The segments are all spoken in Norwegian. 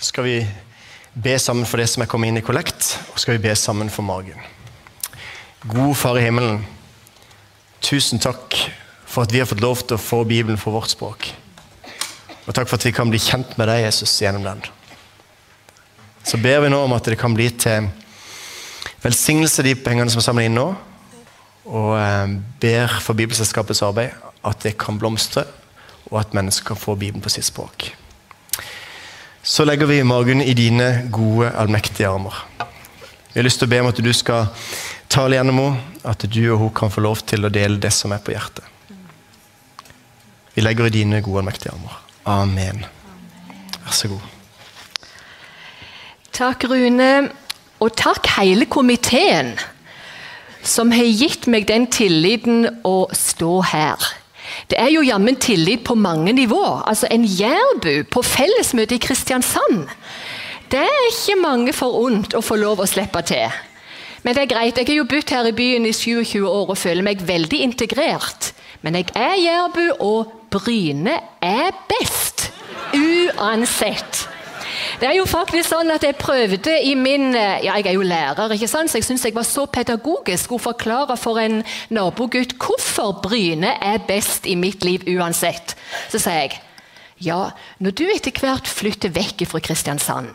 Skal vi be sammen for det som er kommet inn i kollekt, og skal vi be sammen for magen. God Far i himmelen. Tusen takk for at vi har fått lov til å få Bibelen for vårt språk. Og takk for at vi kan bli kjent med deg, Jesus, gjennom den. Så ber vi nå om at det kan bli til velsignelse de pengene som er samla inn nå. Og eh, ber for Bibelselskapets arbeid at det kan blomstre, og at mennesker kan få Bibelen på sitt språk. Så legger vi magen i dine gode, allmektige armer. Vi har lyst til å be om at du skal tale gjennom henne, at du og hun kan få lov til å dele det som er på hjertet. Vi legger i dine gode, allmektige armer. Amen. Vær så god. Takk, Rune. Og takk hele komiteen som har gitt meg den tilliten å stå her. Det er jo jammen tillit på mange nivå. Altså En jærbu på fellesmøte i Kristiansand. Det er ikke mange forunt å få lov å slippe til. Men det er greit, jeg har jo bodd her i byen i 27 år og føler meg veldig integrert. Men jeg er jærbu, og Bryne er best. Uansett. Det er jo faktisk sånn at Jeg prøvde i min eh, ja Jeg er jo lærer, ikke sant? så jeg syns jeg var så pedagogisk å forklare for en nabogutt hvorfor Bryne er best i mitt liv uansett. Så sa jeg ja, når du etter hvert flytter vekk fra Kristiansand,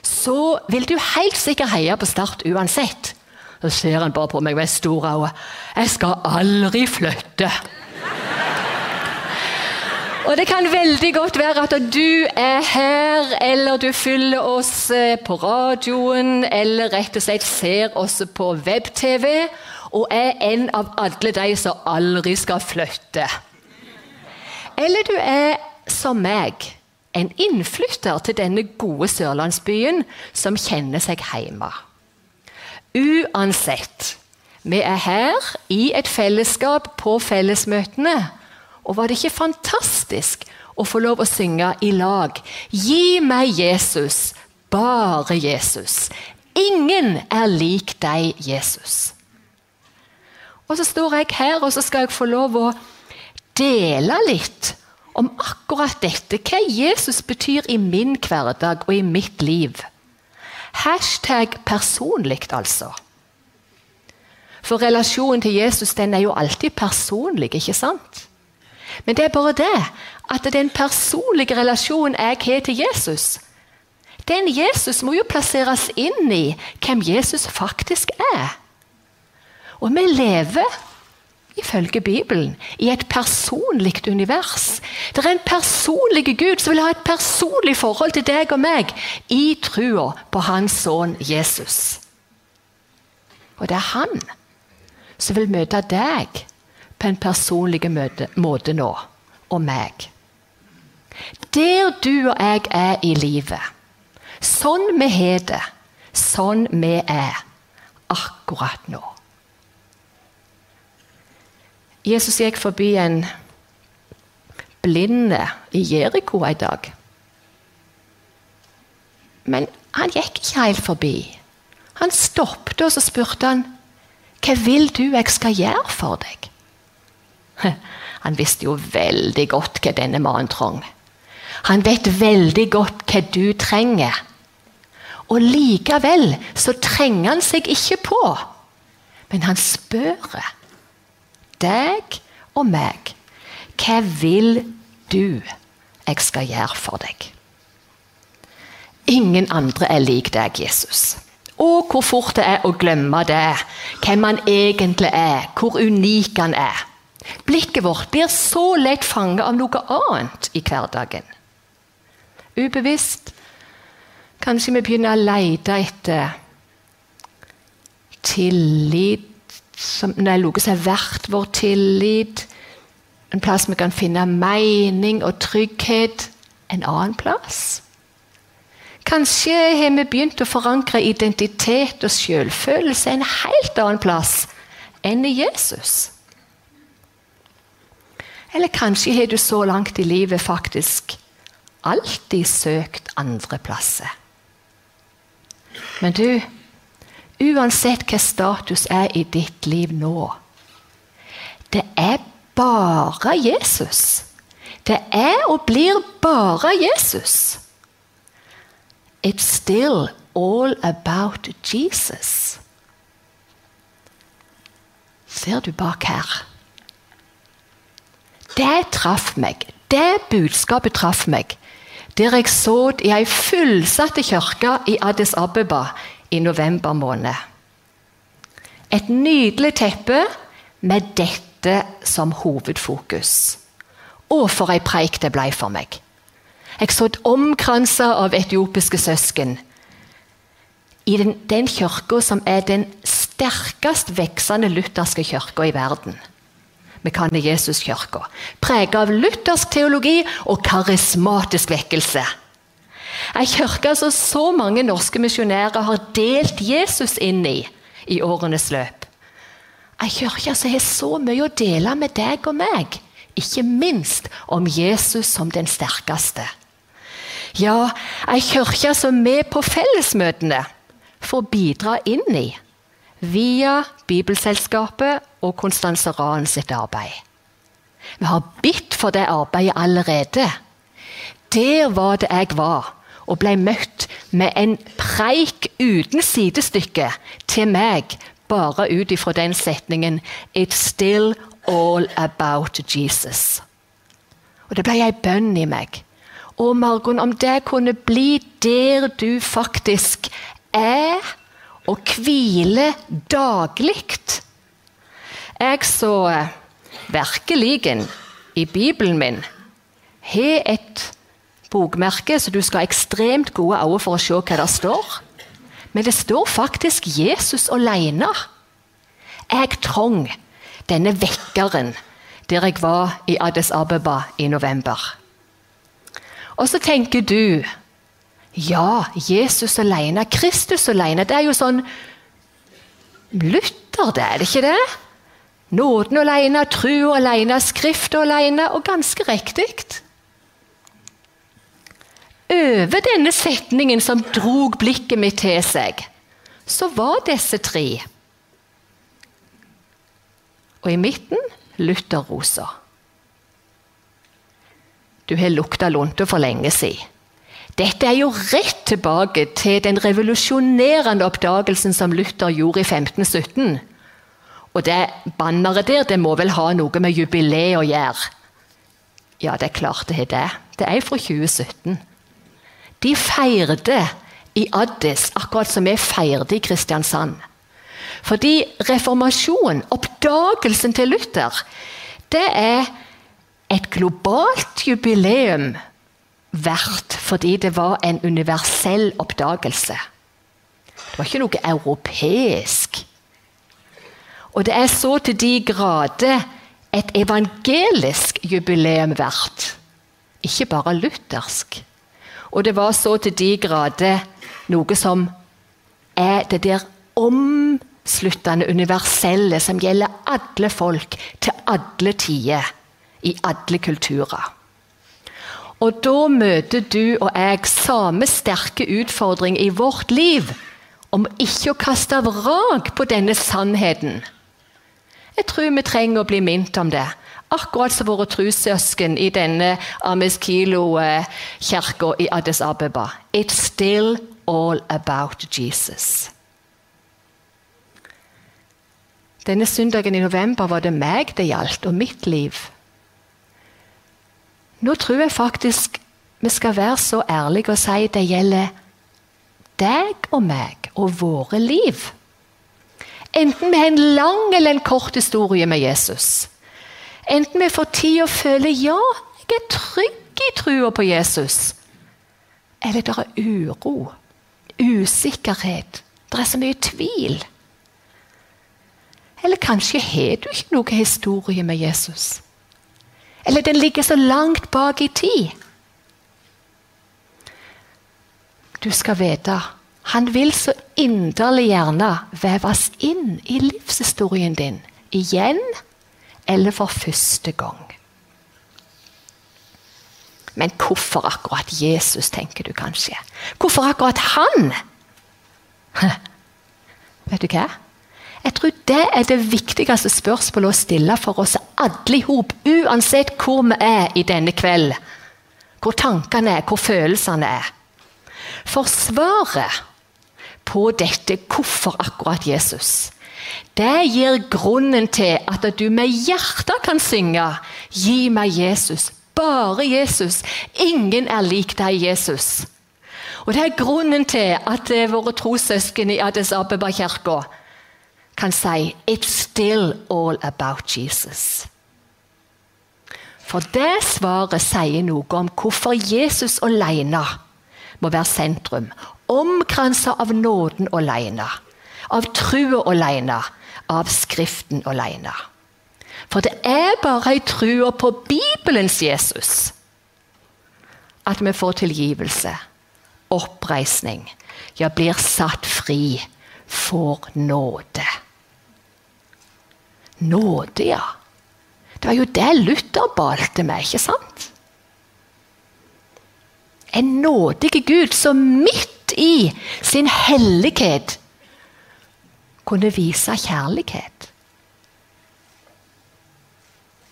så vil du helt sikkert heie på Start uansett. Så ser han bare på meg med store øyne. Jeg skal aldri flytte. Og det kan veldig godt være at du er her, eller du følger oss eh, på radioen, eller rett og slett ser oss på web-TV, og er en av alle de som aldri skal flytte. Eller du er som meg, en innflytter til denne gode sørlandsbyen som kjenner seg hjemme. Uansett, vi er her i et fellesskap på fellesmøtene og var det ikke fantastisk å få lov å synge i lag? Gi meg Jesus, bare Jesus. Ingen er lik deg, Jesus. Og så står jeg her, og så skal jeg få lov å dele litt om akkurat dette. Hva Jesus betyr i min hverdag og i mitt liv. Hashtag personlig, altså. For relasjonen til Jesus den er jo alltid personlig, ikke sant? Men det er bare det at den personlige relasjonen jeg har til Jesus, den Jesus må jo plasseres inn i hvem Jesus faktisk er. Og vi lever, ifølge Bibelen, i et personlig univers. Det er en personlig Gud som vil ha et personlig forhold til deg og meg i trua på hans sønn Jesus. Og det er han som vil møte deg på en personlig måte nå, og meg. Der du og jeg er i livet, sånn vi har det, sånn vi er akkurat nå. Jesus gikk forbi en blinde i Jeriko en dag. Men han gikk ikke helt forbi. Han stoppet og så spurte han, hva vil du jeg skal gjøre for deg? Han visste jo veldig godt hva denne mannen trong. Han vet veldig godt hva du trenger. Og likevel så trenger han seg ikke på. Men han spør deg og meg hva vil du jeg skal gjøre for deg? Ingen andre er lik deg, Jesus. Og hvor fort det er å glemme det, hvem han egentlig er, hvor unik han er. Blikket vårt blir så lett fanget av noe annet i hverdagen. Ubevisst kanskje vi begynner å lete etter tillit som, Nei, noe som er verdt vår tillit. En plass vi kan finne mening og trygghet. En annen plass. Kanskje har vi begynt å forankre identitet og selvfølelse en helt annen plass enn i Jesus. Eller kanskje har du så langt i livet faktisk alltid søkt andre plasser. Men du, uansett hva status er i ditt liv nå Det er bare Jesus. Det er og blir bare Jesus. It's still all about Jesus. Ser du bak her? Det traff meg. Det budskapet traff meg. Der jeg så i ei fullsatte kirke i Addis Abeba i november måned. Et nydelig teppe med dette som hovedfokus. Og for ei preik det ble for meg. Jeg så et omkransa av etiopiske søsken. I den, den kirka som er den sterkest veksende lutherske kirka i verden. Vi kan i Jesuskirka. Preget av luthersk teologi og karismatisk vekkelse. Ei kirke som så mange norske misjonærer har delt Jesus inn i i årenes løp. Ei kirke som har så mye å dele med deg og meg, ikke minst om Jesus som den sterkeste. Ja, ei kirke som vi på fellesmøtene får bidra inn i via Bibelselskapet og Konstanse Rahn sitt arbeid. Vi har bitt for det arbeidet allerede. Der var det jeg var, og ble møtt med en preik uten sidestykke til meg, bare ut ifra den setningen 'It's still all about Jesus'. Og Det ble ei bønn i meg. Og Margon, om det kunne bli der du faktisk er og hvile daglig. Jeg så virkelig i Bibelen min har et bokmerke, så du skal ha ekstremt gode øyne for å se hva det står. Men det står faktisk Jesus alene. Jeg trong denne vekkeren der jeg var i Addis Abeba i november. Og så tenker du ja, Jesus alene, Kristus alene. Det er jo sånn Luther, det er det ikke det? Nåden alene, tru alene, Skrift alene, og ganske riktig. Over denne setningen som drog blikket mitt til seg, så var disse tre. Og i midten lutherrosa. Du har lukta lunte for lenge siden. Dette er jo rett tilbake til den revolusjonerende oppdagelsen som Luther gjorde i 1517. Og det banneret der det må vel ha noe med jubileet å gjøre? Ja, det er klart det har det. Det er fra 2017. De feirte i Addis akkurat som vi feirte i Kristiansand. Fordi reformasjonen, oppdagelsen til Luther, det er et globalt jubileum verdt fordi det var en universell oppdagelse. Det var ikke noe europeisk. Og det er så til de grader et evangelisk jubileum verdt. Ikke bare luthersk. Og det var så til de grader noe som er det der omsluttende universelle som gjelder alle folk til alle tider, i alle kulturer. Og da møter du og jeg samme sterke utfordring i vårt liv om ikke å kaste vrak på denne sannheten. Jeg tror vi trenger å bli minnet om det. Akkurat som våre trossøsken i denne Ameskilo-kirka i Addis Abeba. It's still all about Jesus. Denne søndagen i november var det meg det gjaldt, og mitt liv. Nå tror jeg faktisk vi skal være så ærlige og si det gjelder deg og meg og våre liv. Enten vi har en lang eller en kort historie med Jesus. Enten vi får tid og føler ja, jeg er trygg i trua på Jesus. Eller det er uro, usikkerhet, det er så mye tvil. Eller kanskje har du ikke noe historie med Jesus. Eller den ligger så langt bak i tid. Du skal vite han vil så inderlig gjerne veves inn i livshistorien din igjen eller for første gang. Men hvorfor akkurat Jesus, tenker du kanskje? Hvorfor akkurat han? Vet du hva? Jeg tror det er det viktigste spørsmålet å stille for oss alle i uansett hvor vi er i denne kveld. Hvor tankene er, hvor følelsene er. For svaret på dette hvorfor akkurat Jesus, det gir grunnen til at du med hjertet kan synge 'Gi meg Jesus', bare Jesus. Ingen er lik deg, Jesus. Og Det er grunnen til at eh, våre trossøsken i Addis Abeba-kirka kan si 'It's still all about Jesus'. For det svaret sier noe om hvorfor Jesus alene må være sentrum. Omkransa av nåden alene, av trua alene, av Skriften alene. For det er bare i trua på Bibelens Jesus at vi får tilgivelse, oppreisning, ja, blir satt fri, får nåde. Nåde, ja. Det var jo det Luther balte med, ikke sant? En nådig Gud som midt i sin hellighet kunne vise kjærlighet.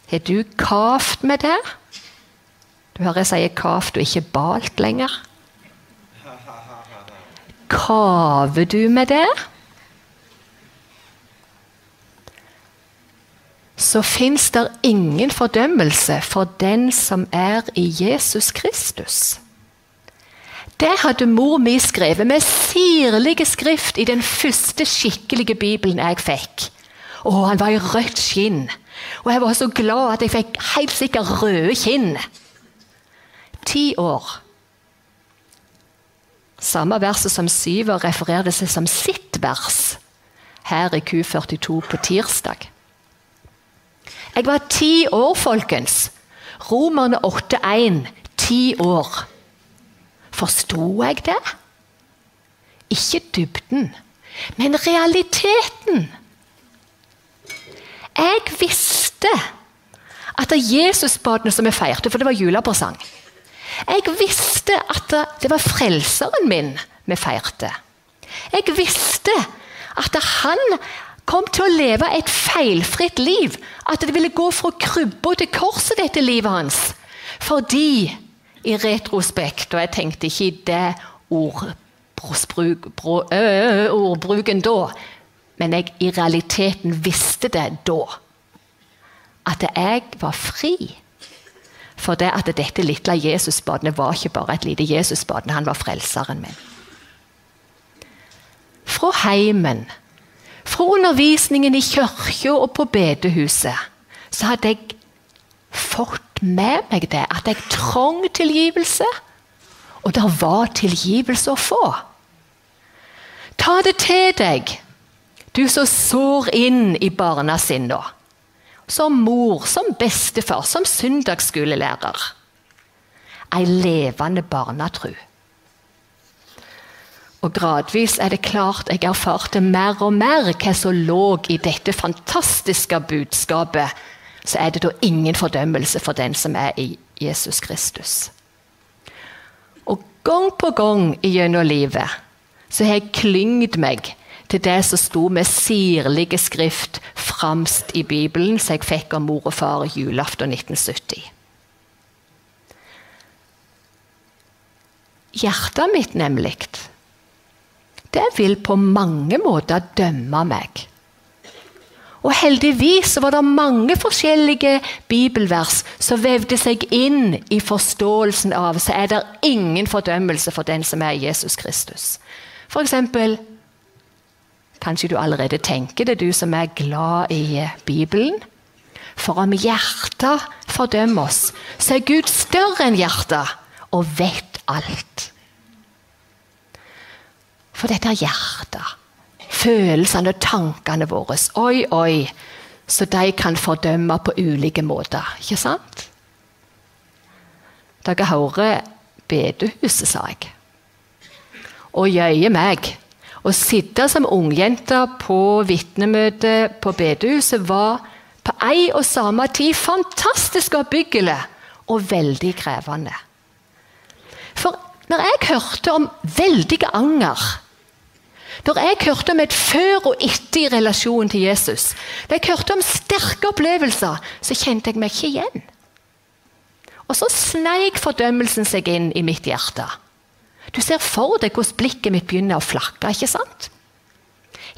Har du kavt med det? Du hører jeg sier kavt og ikke balt lenger. Kaver du med det? Så fins det ingen fordømmelse for den som er i Jesus Kristus. Det hadde mor mi skrevet med sirlige skrift i den første skikkelige bibelen jeg fikk. Og han var i rødt skinn. Og jeg var så glad at jeg fikk helt sikkert røde kinn. Ti år. Samme verset som Syver refererte seg som sitt vers her i Q42 på tirsdag. Jeg var ti år, folkens. Romerne 8,1. Ti år. Forsto jeg det? Ikke dybden, men realiteten. Jeg visste at Jesusbadene som vi feirte, for det var julepresang Jeg visste at det var frelseren min vi feirte. Jeg visste at han kom til å leve et feilfritt liv. At det ville gå fra krybba til korset, dette livet hans. Fordi i retrospekt, og jeg tenkte ikke i det ordbruken da, men jeg i realiteten visste det da. At jeg var fri. For det at dette lille Jesusbadet var ikke bare et lite Jesusbad, han var frelseren min. Fra heimen, fra undervisningen i kirka og på bedehuset, så hadde jeg fått med meg det, at jeg trong tilgivelse. Og det var tilgivelse å få. Ta det til deg, du som sår inn i barna barnesinna. Som mor, som bestefar, som søndagsskolelærer. Ei levende barnatru. Og gradvis er det klart jeg erfarte mer og mer hva som lå i dette fantastiske budskapet så er det da ingen fordømmelse for den som er i Jesus Kristus. Og gang på gang gjennom livet så har jeg klyngt meg til det som sto med sirlige skrift framst i Bibelen, som jeg fikk av mor og far julaften 1970. Hjertet mitt, nemlig, det vil på mange måter dømme meg. Og heldigvis var det mange forskjellige bibelvers som vevde seg inn i forståelsen av så er det ingen fordømmelse for den som er Jesus Kristus. For eksempel, Kanskje du allerede tenker det, du som er glad i Bibelen. For om hjertet fordømmer oss, så er Gud større enn hjertet og vet alt. For dette er hjertet følelsene og tankene våre. Oi, oi. Så de kan fordømme på ulike måter. Ikke sant? Dere hører bedehuset, sa jeg. Og jøye meg. Å sitte som ungjente på vitnemøte på bedehuset var på ei og samme tid fantastisk oppbyggelig og veldig krevende. For når jeg hørte om veldige anger når jeg hørte om et før og etter i relasjonen til Jesus, da jeg hørte om sterke opplevelser, så kjente jeg meg ikke igjen. Og så sneik fordømmelsen seg inn i mitt hjerte. Du ser for deg hvordan blikket mitt begynner å flakke. ikke sant?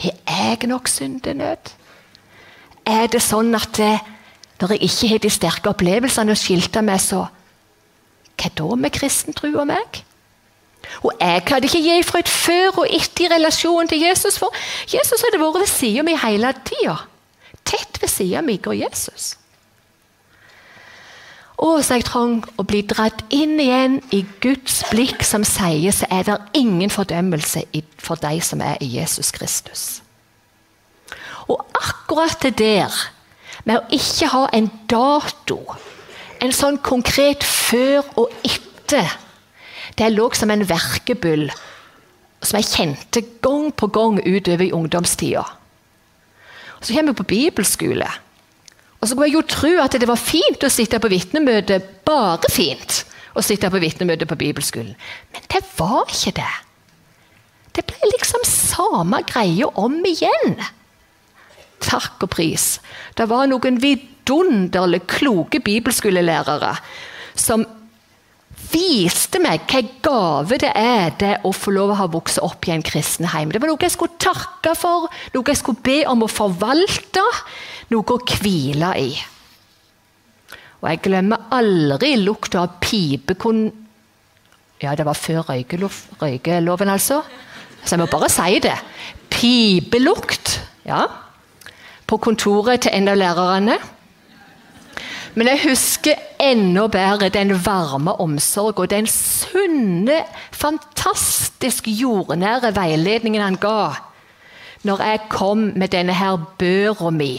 Har jeg nok syndenød? Er det sånn at det, når jeg ikke har de sterke opplevelsene og skilte meg, så Hva da med kristen tro og meg? Og jeg hadde ikke gi fra et før og etter i relasjon til Jesus, for Jesus hadde vært ved sida mi hele tida. Tett ved sida mi går Jesus. Og så jeg trang å bli dratt inn igjen i Guds blikk som sier så er det ingen fordømmelse for de som er i Jesus Kristus. Og akkurat det der, med å ikke ha en dato, en sånn konkret før og etter, det lå som en verkebyll som jeg kjente gang på gang utover i ungdomstida. Så kommer jeg på bibelskole. Og så kunne jeg jo tro at det var fint å sitte på vitnemøte, bare fint å sitte på vitnemøte på bibelskolen. Men det var ikke det. Det ble liksom samme greia om igjen. Takk og pris. Det var noen vidunderlig kloke bibelskolelærere som viste meg hvilken gave det er det å få lov å ha vokst opp i en kristen heim. Det var noe jeg skulle takke for, noe jeg skulle be om å forvalte, noe å hvile i. Og jeg glemmer aldri lukta av pipekon... Ja, det var før røykelov, røykeloven, altså. Så jeg må bare si det. Pipelukt. Ja. På kontoret til en av lærerne. Men jeg husker enda bedre den varme omsorg og den sunne, fantastisk jordnære veiledningen han ga når jeg kom med denne her børa mi.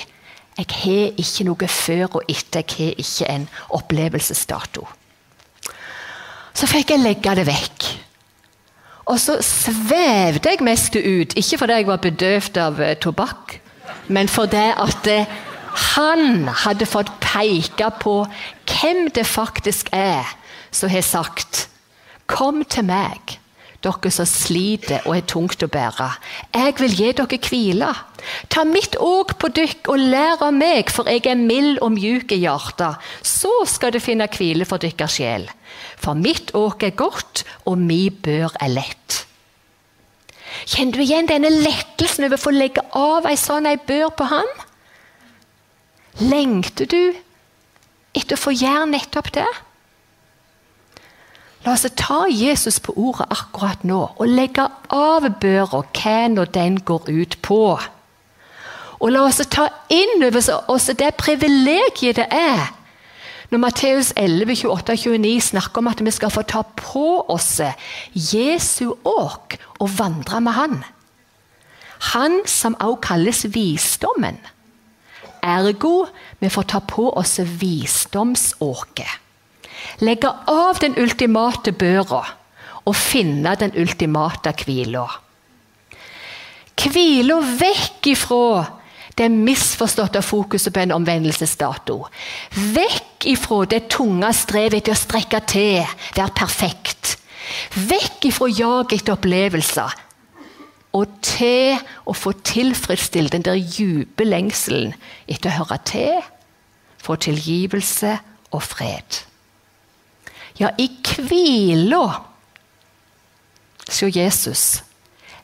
Jeg har ikke noe før og etter, jeg har ikke en opplevelsesdato. Så fikk jeg legge det vekk. Og så svevde jeg mest ut, ikke fordi jeg var bedøvd av eh, tobakk, men fordi at eh, han hadde fått peke på hvem det faktisk er som har sagt 'Kom til meg, dere som sliter og er tungt å bære. Jeg vil gi dere hvile. Ta mitt åk på dykk og lær av meg, for jeg er mild og mjuk i hjertet. Så skal du finne hvile for deres sjel. For mitt åk er godt, og mi bør er lett. Kjenner du igjen denne lettelsen over å få legge av ei sånn ei bør på han? Lengter du etter å få gjøre nettopp det? La oss ta Jesus på ordet akkurat nå og legge av børa hva nå den går ut på. Og la oss ta inn over oss det privilegiet det er når Matteus 11, 28 29 snakker om at vi skal få ta på oss Jesu åk og vandre med Han. Han som også kalles visdommen. Ergo vi får ta på oss visdomsåket. Legge av den ultimate børa og finne den ultimate hvila. Hvila vekk ifra det misforståtte fokuset på en omvendelsesdato. Vekk ifra det tunge strevet etter å strekke til, være perfekt. Vekk ifra jaget etter opplevelser og til å få tilfredsstilt den der dype lengselen etter å høre til, få tilgivelse og fred. Ja, i hvila, sier Jesus,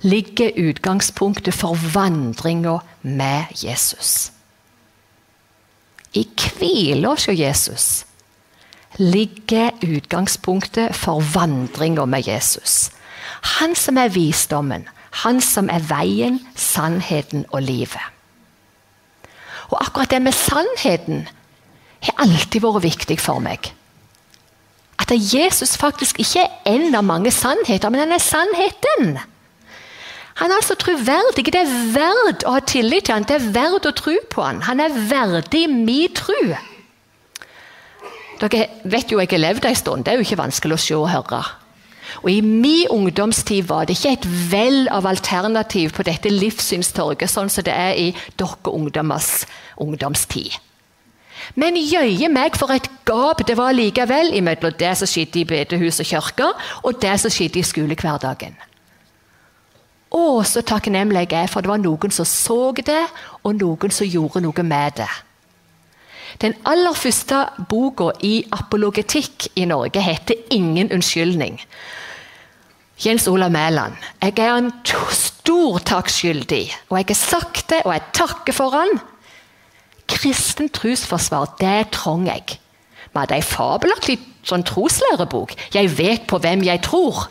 ligger utgangspunktet for vandringa med Jesus. I hvila, sier Jesus, ligger utgangspunktet for vandringa med Jesus. Han som er visdommen, han som er veien, sannheten og livet. Og akkurat det med sannheten har alltid vært viktig for meg. At Jesus faktisk ikke er en av mange sannheter, men han er sannheten. Han er altså troverdig. Det er verdt å ha tillit til han. Det er verdt å tro på han. Han er verdig min tro. Dere vet jo jeg har levd en stund. Det er jo ikke vanskelig å se og høre. Og I min ungdomstid var det ikke et vell av alternativ på dette livssynstorget, sånn som det er i dere ungdommers ungdomstid. Men jøye meg for et gap det var likevel mellom det som skjedde i bedehus og kirke, og det som skjedde i skolehverdagen. Å, så takknemlig jeg er for det var noen som så det, og noen som gjorde noe med det. Den aller første boka i apologetikk i Norge heter 'Ingen unnskyldning'. Jens Olav Mæland, jeg er en stor takk skyldig. Og jeg har sagt det, og jeg takker for han. Kristen trosforsvar, det trenger jeg. Vi hadde ei fabelaktig sånn troslærebok. 'Jeg vet på hvem jeg tror'.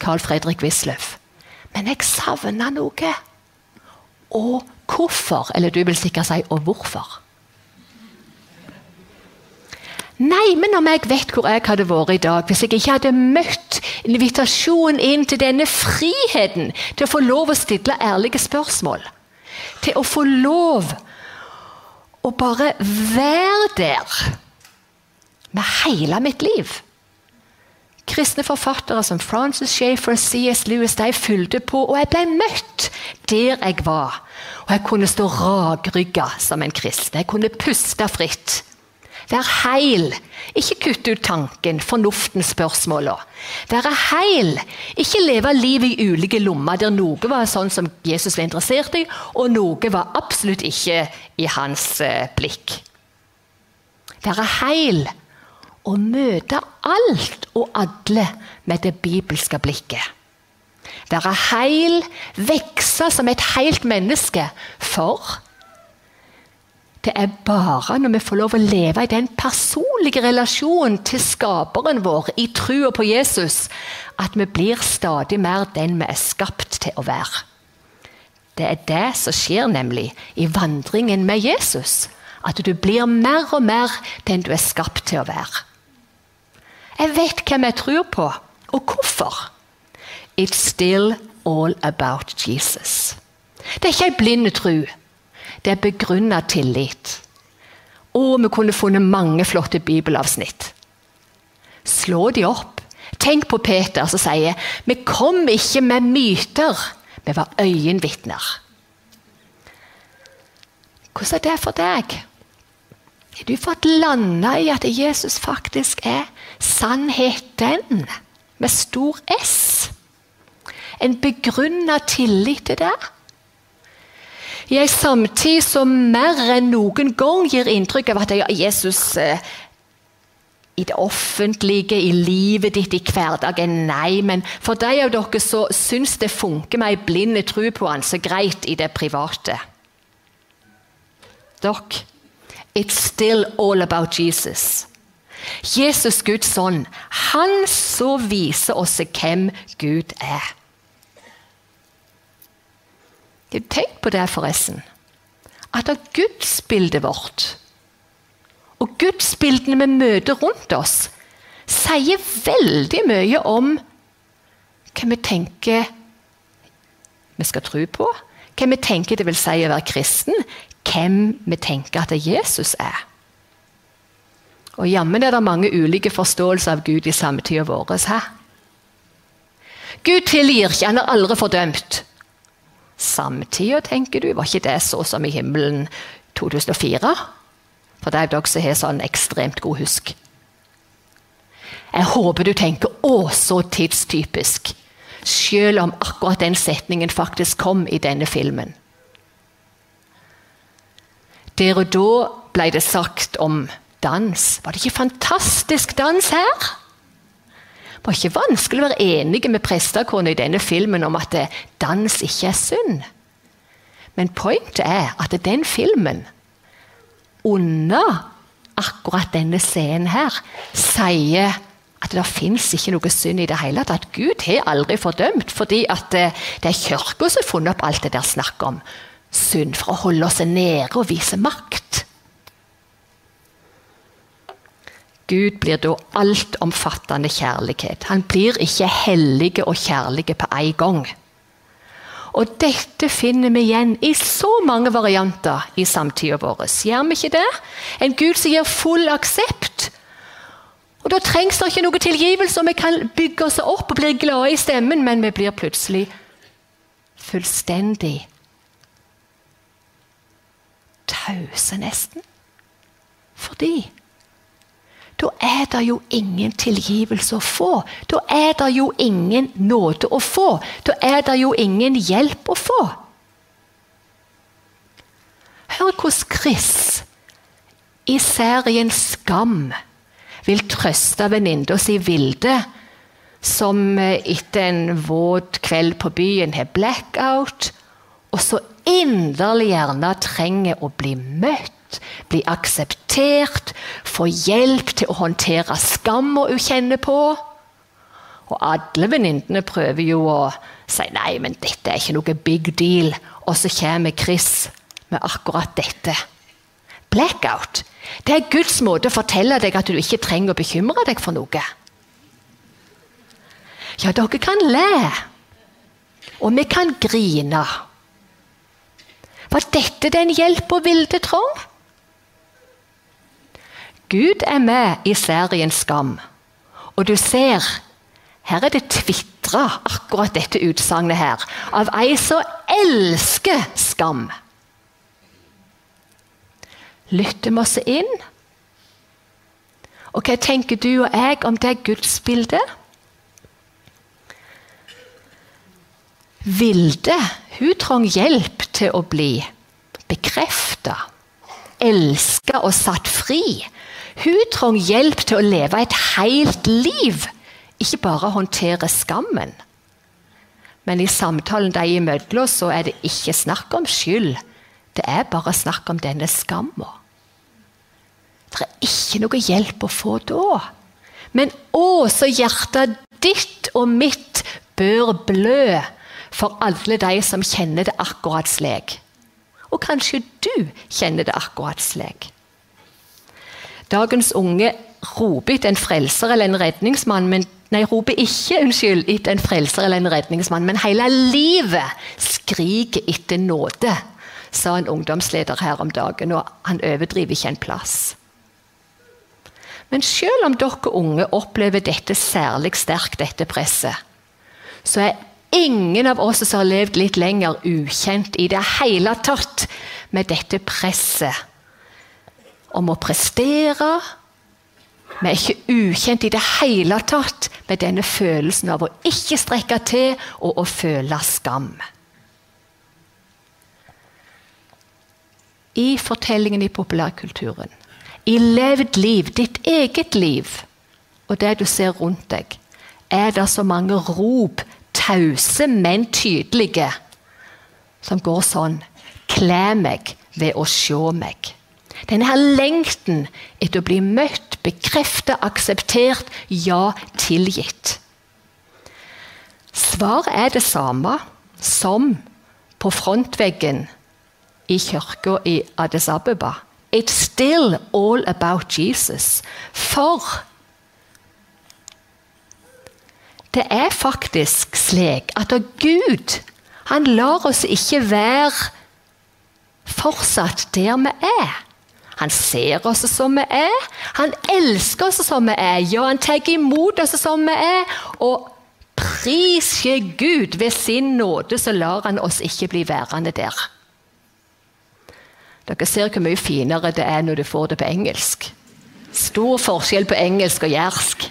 Carl Fredrik Wisløff. Men jeg savner noe. Og hvorfor? Eller du vil sikkert si 'og hvorfor'. Nei, men om jeg vet hvor jeg hadde vært i dag hvis jeg ikke hadde møtt invitasjonen inn til denne friheten til å få lov å stille ærlige spørsmål. Til å få lov å bare være der med hele mitt liv. Kristne forfattere som Francis Schaeffer og C.S. Lewis de fulgte på, og jeg ble møtt der jeg var. Og jeg kunne stå rakrygga som en kristen. Jeg kunne puste fritt. Være heil. Ikke kutte ut tanken, fornuften, spørsmåla. Være heil. Ikke leve livet i ulike lommer der noe var sånn som Jesus var interessert i, og noe var absolutt ikke i hans eh, blikk. Være heil å møte alt og alle med det bibelske blikket. Være heil, vokse som et helt menneske. For det er bare når vi får lov å leve i den personlige relasjonen til skaperen vår, i trua på Jesus, at vi blir stadig mer den vi er skapt til å være. Det er det som skjer nemlig i vandringen med Jesus. At du blir mer og mer den du er skapt til å være. Jeg vet hvem jeg tror på, og hvorfor. It's still all about Jesus. Det er ikke ei blind tro. Det er begrunna tillit. Og vi kunne funnet mange flotte bibelavsnitt. Slå de opp. Tenk på Peter som sier vi kom ikke med myter, vi var øyenvitner. Hvordan er det for deg? Har du fått landa i at Jesus faktisk er sannheten med stor S? En begrunna tillit til det? I en samtid som mer enn noen gang gir inntrykk av at Jesus eh, i det offentlige, i livet ditt, i hverdagen. Nei, men for de av dere som syns det funker med ei blind tro på han, så greit i det private. Dere It's still all about Jesus. Jesus, Guds ånd, han så viser oss hvem Gud er. Tenk på det, forresten. At av gudsbildet vårt og gudsbildene vi møter rundt oss, sier veldig mye om hva vi tenker vi skal tro på, hva vi tenker det vil si å være kristen, hvem vi tenker at Jesus er. Og Jammen er det mange ulike forståelser av Gud i samtida vår. Gud tilgir ikke, han er aldri fordømt. Samtida, tenker du, var ikke det så som i himmelen 2004? For det er dere som har sånn ekstremt god husk. Jeg håper du tenker 'å, så tidstypisk', selv om akkurat den setningen faktisk kom i denne filmen. Der og da ble det sagt om dans. Var det ikke fantastisk dans her? Det var ikke vanskelig å være enige med prestekona i denne filmen om at dans ikke er synd. Men pointet er at den filmen, under akkurat denne scenen her, sier at det fins ikke noe synd i det hele tatt. Gud har aldri fordømt, fordi at det er kirka som har funnet opp alt det der snakket om synd for å holde oss nede og vise makt. Gud blir da altomfattende kjærlighet. Han blir ikke hellig og kjærlig på en gang. Og Dette finner vi igjen i så mange varianter i samtida vår. Gjør vi ikke det? En Gud som gir full aksept. Og Da trengs det ikke noe tilgivelse, og vi kan bygge oss opp og bli glade i stemmen, men vi blir plutselig fullstendig tause, nesten. Fordi da er det jo ingen tilgivelse å få. Da er det jo ingen nåde å få. Da er det jo ingen hjelp å få. Hør hvordan Chris i serien Skam vil trøste venninna si Vilde, som eh, etter en våt kveld på byen har blackout, og så inderlig gjerne trenger å bli møtt, bli akseptert, få hjelp til å håndtere skam hun kjenner på. Og alle venninnene prøver jo å si nei, men dette er ikke noe big deal. Og så kommer Chris med akkurat dette. Blackout. Det er Guds måte å fortelle deg at du ikke trenger å bekymre deg for noe. Ja, dere kan le. Og vi kan grine. Var dette den hjelpa Vilde trong? Gud er med i serien Skam. Og du ser, her er det tvitra akkurat dette utsagnet her, av ei som elsker skam. Lytter vi oss inn? Og hva tenker du og jeg om det gudsbildet? Vilde hun trang hjelp til å bli bekrefta, elska og satt fri. Hun trang hjelp til å leve et helt liv, ikke bare håndtere skammen. Men i samtalen de imellom så er det ikke snakk om skyld. Det er bare snakk om denne skamma. Det er ikke noe hjelp å få da. Men å, så hjertet ditt og mitt bør blø for alle de som kjenner det akkurat slik. Og kanskje du kjenner det akkurat slik. Dagens unge roper etter en frelser eller en redningsmann, men Nei, roper ikke unnskyld, etter en frelser eller en redningsmann, men hele livet skriker etter nåde, sa en ungdomsleder her om dagen, og han overdriver ikke en plass. Men selv om dere unge opplever dette særlig sterkt, dette presset, så er ingen av oss som har levd litt lenger, ukjent i det hele tatt med dette presset om å prestere. Vi er ikke ukjent i det hele tatt med denne følelsen av å ikke strekke til og å føle skam. I fortellingen i populærkulturen, i levd liv, ditt eget liv, og det du ser rundt deg, er det så mange rop tause, men tydelige, som går sånn Kle meg ved å se meg. Denne her lengten etter å bli møtt, bekreftet, akseptert, ja, tilgitt. Svaret er det samme som på frontveggen i kirka i Addis Abeba. It's still all about Jesus. For det er faktisk slik at Gud han lar oss ikke være fortsatt der vi er. Han ser oss som vi er. Han elsker oss som vi er. Ja, han tar imot oss som vi er. Og pris Gud ved sin nåde, så lar han oss ikke bli værende der. Dere ser hvor mye finere det er når du får det på engelsk. Stor forskjell på engelsk og jærsk.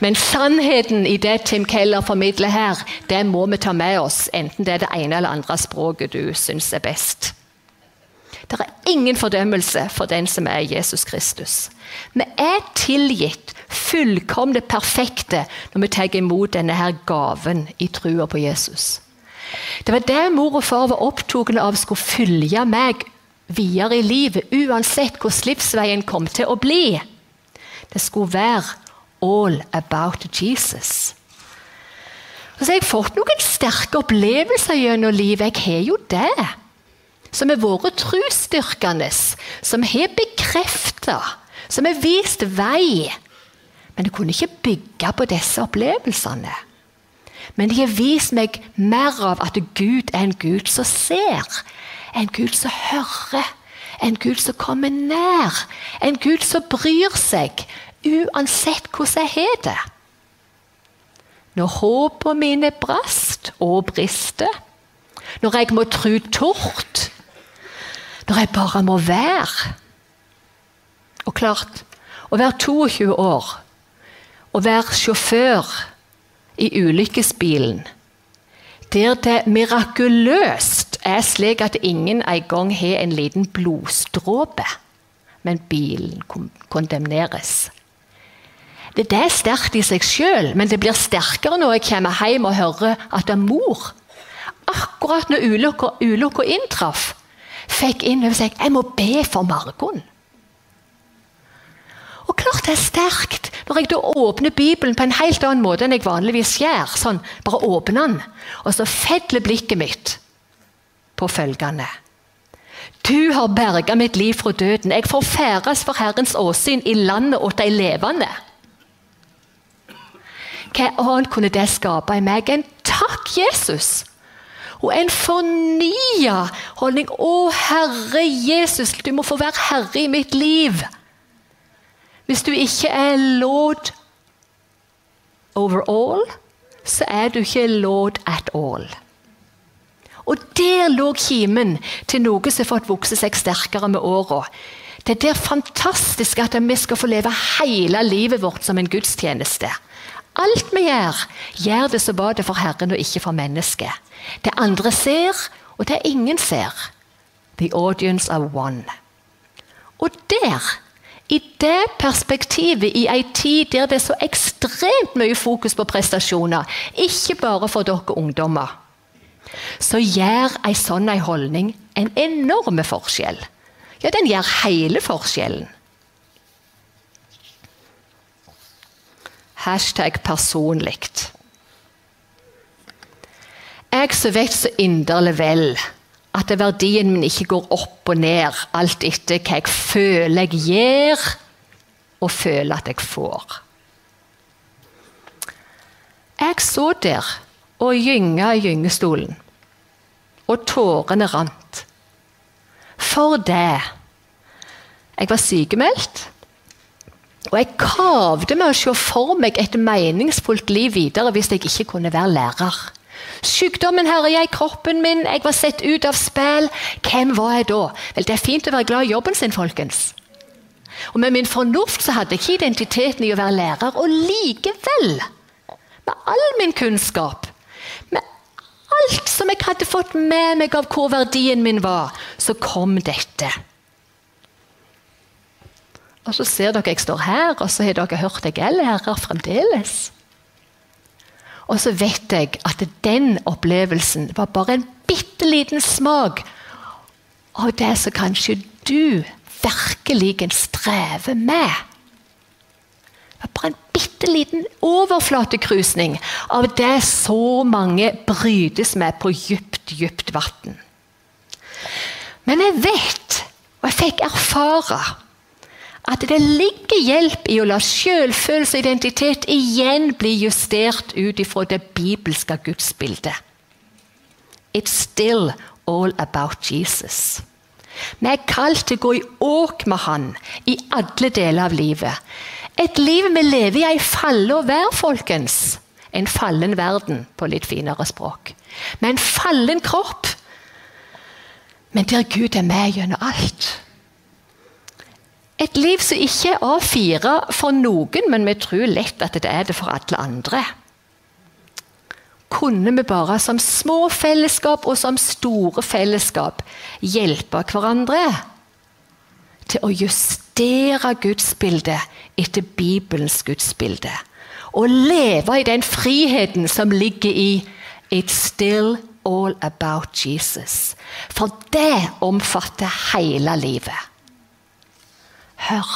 Men sannheten i det Tim Keller formidler her, det må vi ta med oss, enten det er det ene eller andre språket du syns er best. Ingen fordømmelse for den som er Jesus Kristus. Vi er tilgitt fullkomne perfekte når vi tar imot denne her gaven i trua på Jesus. Det var det mor og far var opptatt av skulle følge meg videre i livet, uansett hvordan livsveien kom til å bli. Det skulle være all about Jesus. Og så har jeg fått noen sterke opplevelser gjennom livet. Jeg har jo det. Som har vært trosstyrkende, som har bekrefta, som har vist vei. Men jeg kunne ikke bygge på disse opplevelsene. Men de har vist meg mer av at Gud er en Gud som ser. En Gud som hører. En Gud som kommer nær. En Gud som bryr seg uansett hvordan jeg har det. Når håpene mine brast og brister, når jeg må tru tort, når jeg bare må være. Og klart, å være 22 år, å være sjåfør i ulykkesbilen, der det mirakuløst er slik at ingen engang har en liten blodstråpe, men bilen kondemneres. Det, er sterkt i seg sjøl, men det blir sterkere når jeg kommer hjem og hører at det er mor. Akkurat når ulykka inntraff, fikk inn over seg jeg må be for Margon. Og klart det er sterkt når jeg da åpner Bibelen på en helt annen måte enn jeg vanligvis gjør. Sånn, bare åpner den, og så fedler blikket mitt på følgende. Du har berga mitt liv fra døden. Jeg får ferdes for Herrens åsyn i landet åt de levende. Hva annet kunne det skape i meg enn takk, Jesus? Og en fornya holdning. Å, Herre Jesus, du må få være herre i mitt liv. Hvis du ikke er lord over all, så er du ikke lord at all. Og der lå kimen til noe som har fått vokse seg sterkere med åra. Det er der fantastisk at vi skal få leve hele livet vårt som en gudstjeneste. Alt vi gjør, gjør det så var det for Herren og ikke for mennesket. Det andre ser, og det ingen ser. The audience of one. Og der i det perspektivet, i ei tid der det er så ekstremt mye fokus på prestasjoner, ikke bare for dere ungdommer, så gjør ei sånn ei holdning en enorm forskjell. Ja, den gjør hele forskjellen. Hashtag personlig. Jeg som vet så inderlig vel at verdien min ikke går opp og ned alt etter hva jeg føler jeg gjør, og føler at jeg får. Jeg så der og gynga i gyngestolen, og tårene rant. For det. Jeg var sykemeldt. Og jeg kavde med å se for meg et meningsfullt liv videre hvis jeg ikke kunne være lærer. Sykdommen herja i kroppen min, jeg var sett ut av spill. Hvem var jeg da? Vel, Det er fint å være glad i jobben sin, folkens. Og Med min fornuft så hadde jeg ikke identiteten i å være lærer. Og likevel, med all min kunnskap, med alt som jeg hadde fått med meg av hvor verdien min var, så kom dette. Og så ser dere jeg står her, og så har dere hørt jeg er lærer fremdeles. Og så vet jeg at den opplevelsen var bare en bitte liten smak av det som kanskje du virkelig strever med. Det var bare en bitte liten overflatekrusning av det så mange brytes med på dypt, dypt vann. Men jeg vet, og jeg fikk erfare at det ligger hjelp i å la selvfølelse og identitet igjen bli justert ut ifra det bibelske gudsbildet. It's still all about Jesus. Vi er kalt til å gå i åk med Han i alle deler av livet. Et liv vi lever i ei falle og vær, folkens. En fallen verden, på litt finere språk. Med en fallen kropp. Men der Gud er med gjennom alt. Et liv som ikke er A4 for noen, men vi tror lett at det er det for alle andre. Kunne vi bare som små fellesskap og som store fellesskap hjelpe hverandre til å justere gudsbildet etter Bibelens gudsbilde? Og leve i den friheten som ligger i It's still all about Jesus. For det omfatter hele livet. Hør.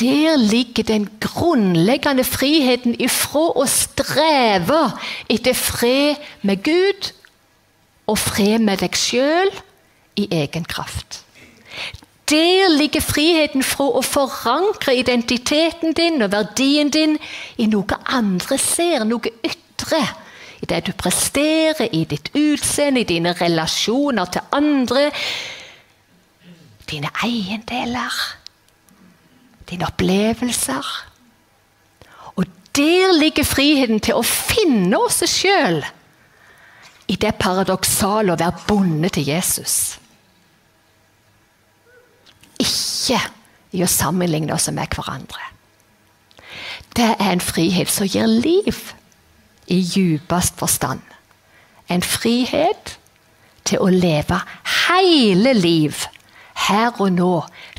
Der ligger den grunnleggende friheten ifra å streve etter fred med Gud og fred med deg sjøl i egen kraft. Der ligger friheten fra å forankre identiteten din og verdien din i noe andre ser, noe ytre. I det du presterer, i ditt utseende, i dine relasjoner til andre, dine eiendeler, dine opplevelser. Og der ligger friheten til å finne oss sjøl i det paradoksale å være bonde til Jesus. Ikke i å sammenligne oss med hverandre. Det er en frihet som gir liv i djupest forstand. En frihet til å leve hele liv her og nå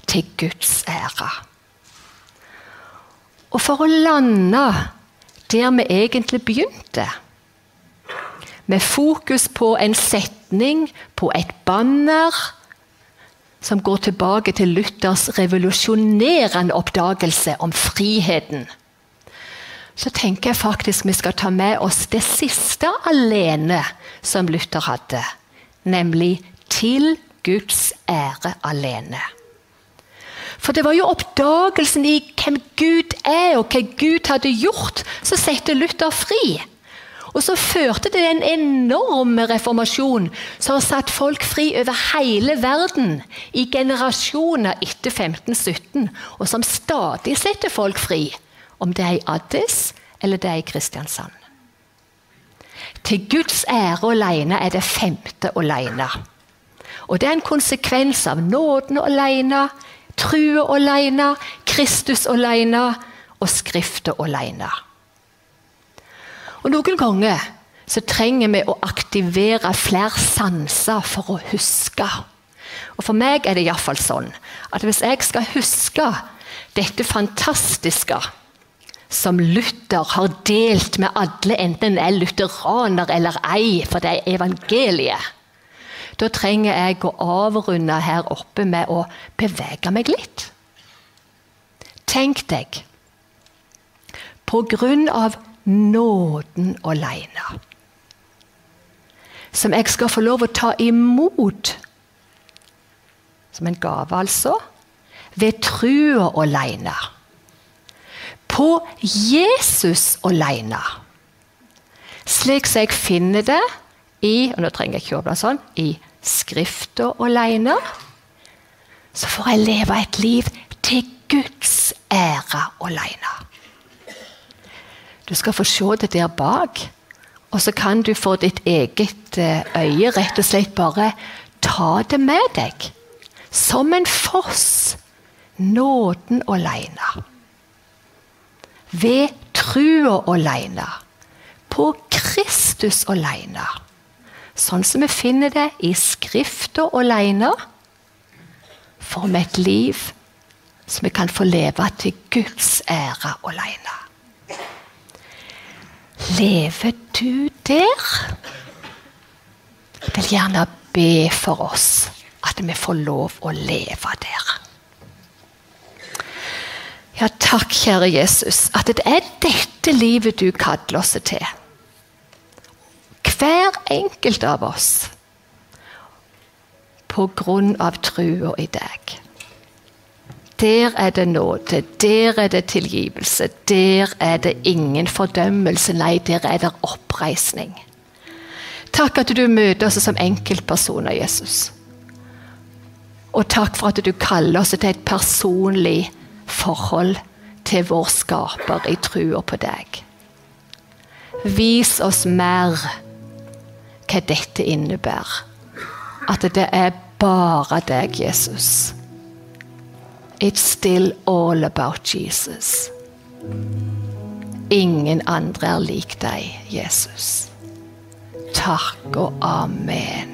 til Guds ære. Og for å lande der vi egentlig begynte, med fokus på en setning, på et banner, som går tilbake til Luthers revolusjonerende oppdagelse om friheten, så tenker jeg faktisk vi skal ta med oss det siste alene som Luther hadde, nemlig 'til Guds ære alene'. For det var jo oppdagelsen i hvem Gud er, og hva Gud hadde gjort, som satte Luther fri. Og så førte det en enorm reformasjon som har satt folk fri over hele verden i generasjoner etter 1517, og som stadig setter folk fri, om det er i Addis eller det er i Kristiansand. Til Guds ære alene er det femte alene. Og det er en konsekvens av nåden alene, true alene, Kristus alene og skriften alene. Og Noen ganger så trenger vi å aktivere flere sanser for å huske. Og For meg er det iallfall sånn at hvis jeg skal huske dette fantastiske som Luther har delt med alle, enten en er lutheraner eller ei, for det er evangeliet. Da trenger jeg å avrunde her oppe med å bevege meg litt. Tenk deg På grunn av nåden alene, som jeg skal få lov å ta imot som en gave, altså, ved trua alene på Jesus alene. Slik som jeg finner det i og nå trenger jeg ikke åpne sånn, i Skrifta alene, så får jeg leve et liv til Guds ære alene. Du skal få se det der bak, og så kan du få ditt eget eh, øye rett og slett bare ta det med deg. Som en foss. Nåden alene ved trua alene. På Kristus alene. Sånn som vi finner det i Skrifta alene. får vi et liv som vi kan få leve til Guds ære alene. Lever du der? Jeg vil gjerne be for oss at vi får lov å leve der. Ja, takk, kjære Jesus, at det er dette livet du kaller oss til. Hver enkelt av oss. På grunn av trua i deg. Der er det nåde, der er det tilgivelse, der er det ingen fordømmelse. Nei, der er det oppreisning. Takk at du møter oss som enkeltpersoner, Jesus. Og takk for at du kaller oss til et personlig forhold til vår skaper i trua på deg. Vis oss mer hva dette innebærer. At det er bare deg, Jesus. It's still all about Jesus. Ingen andre er lik deg, Jesus. Takk og amen.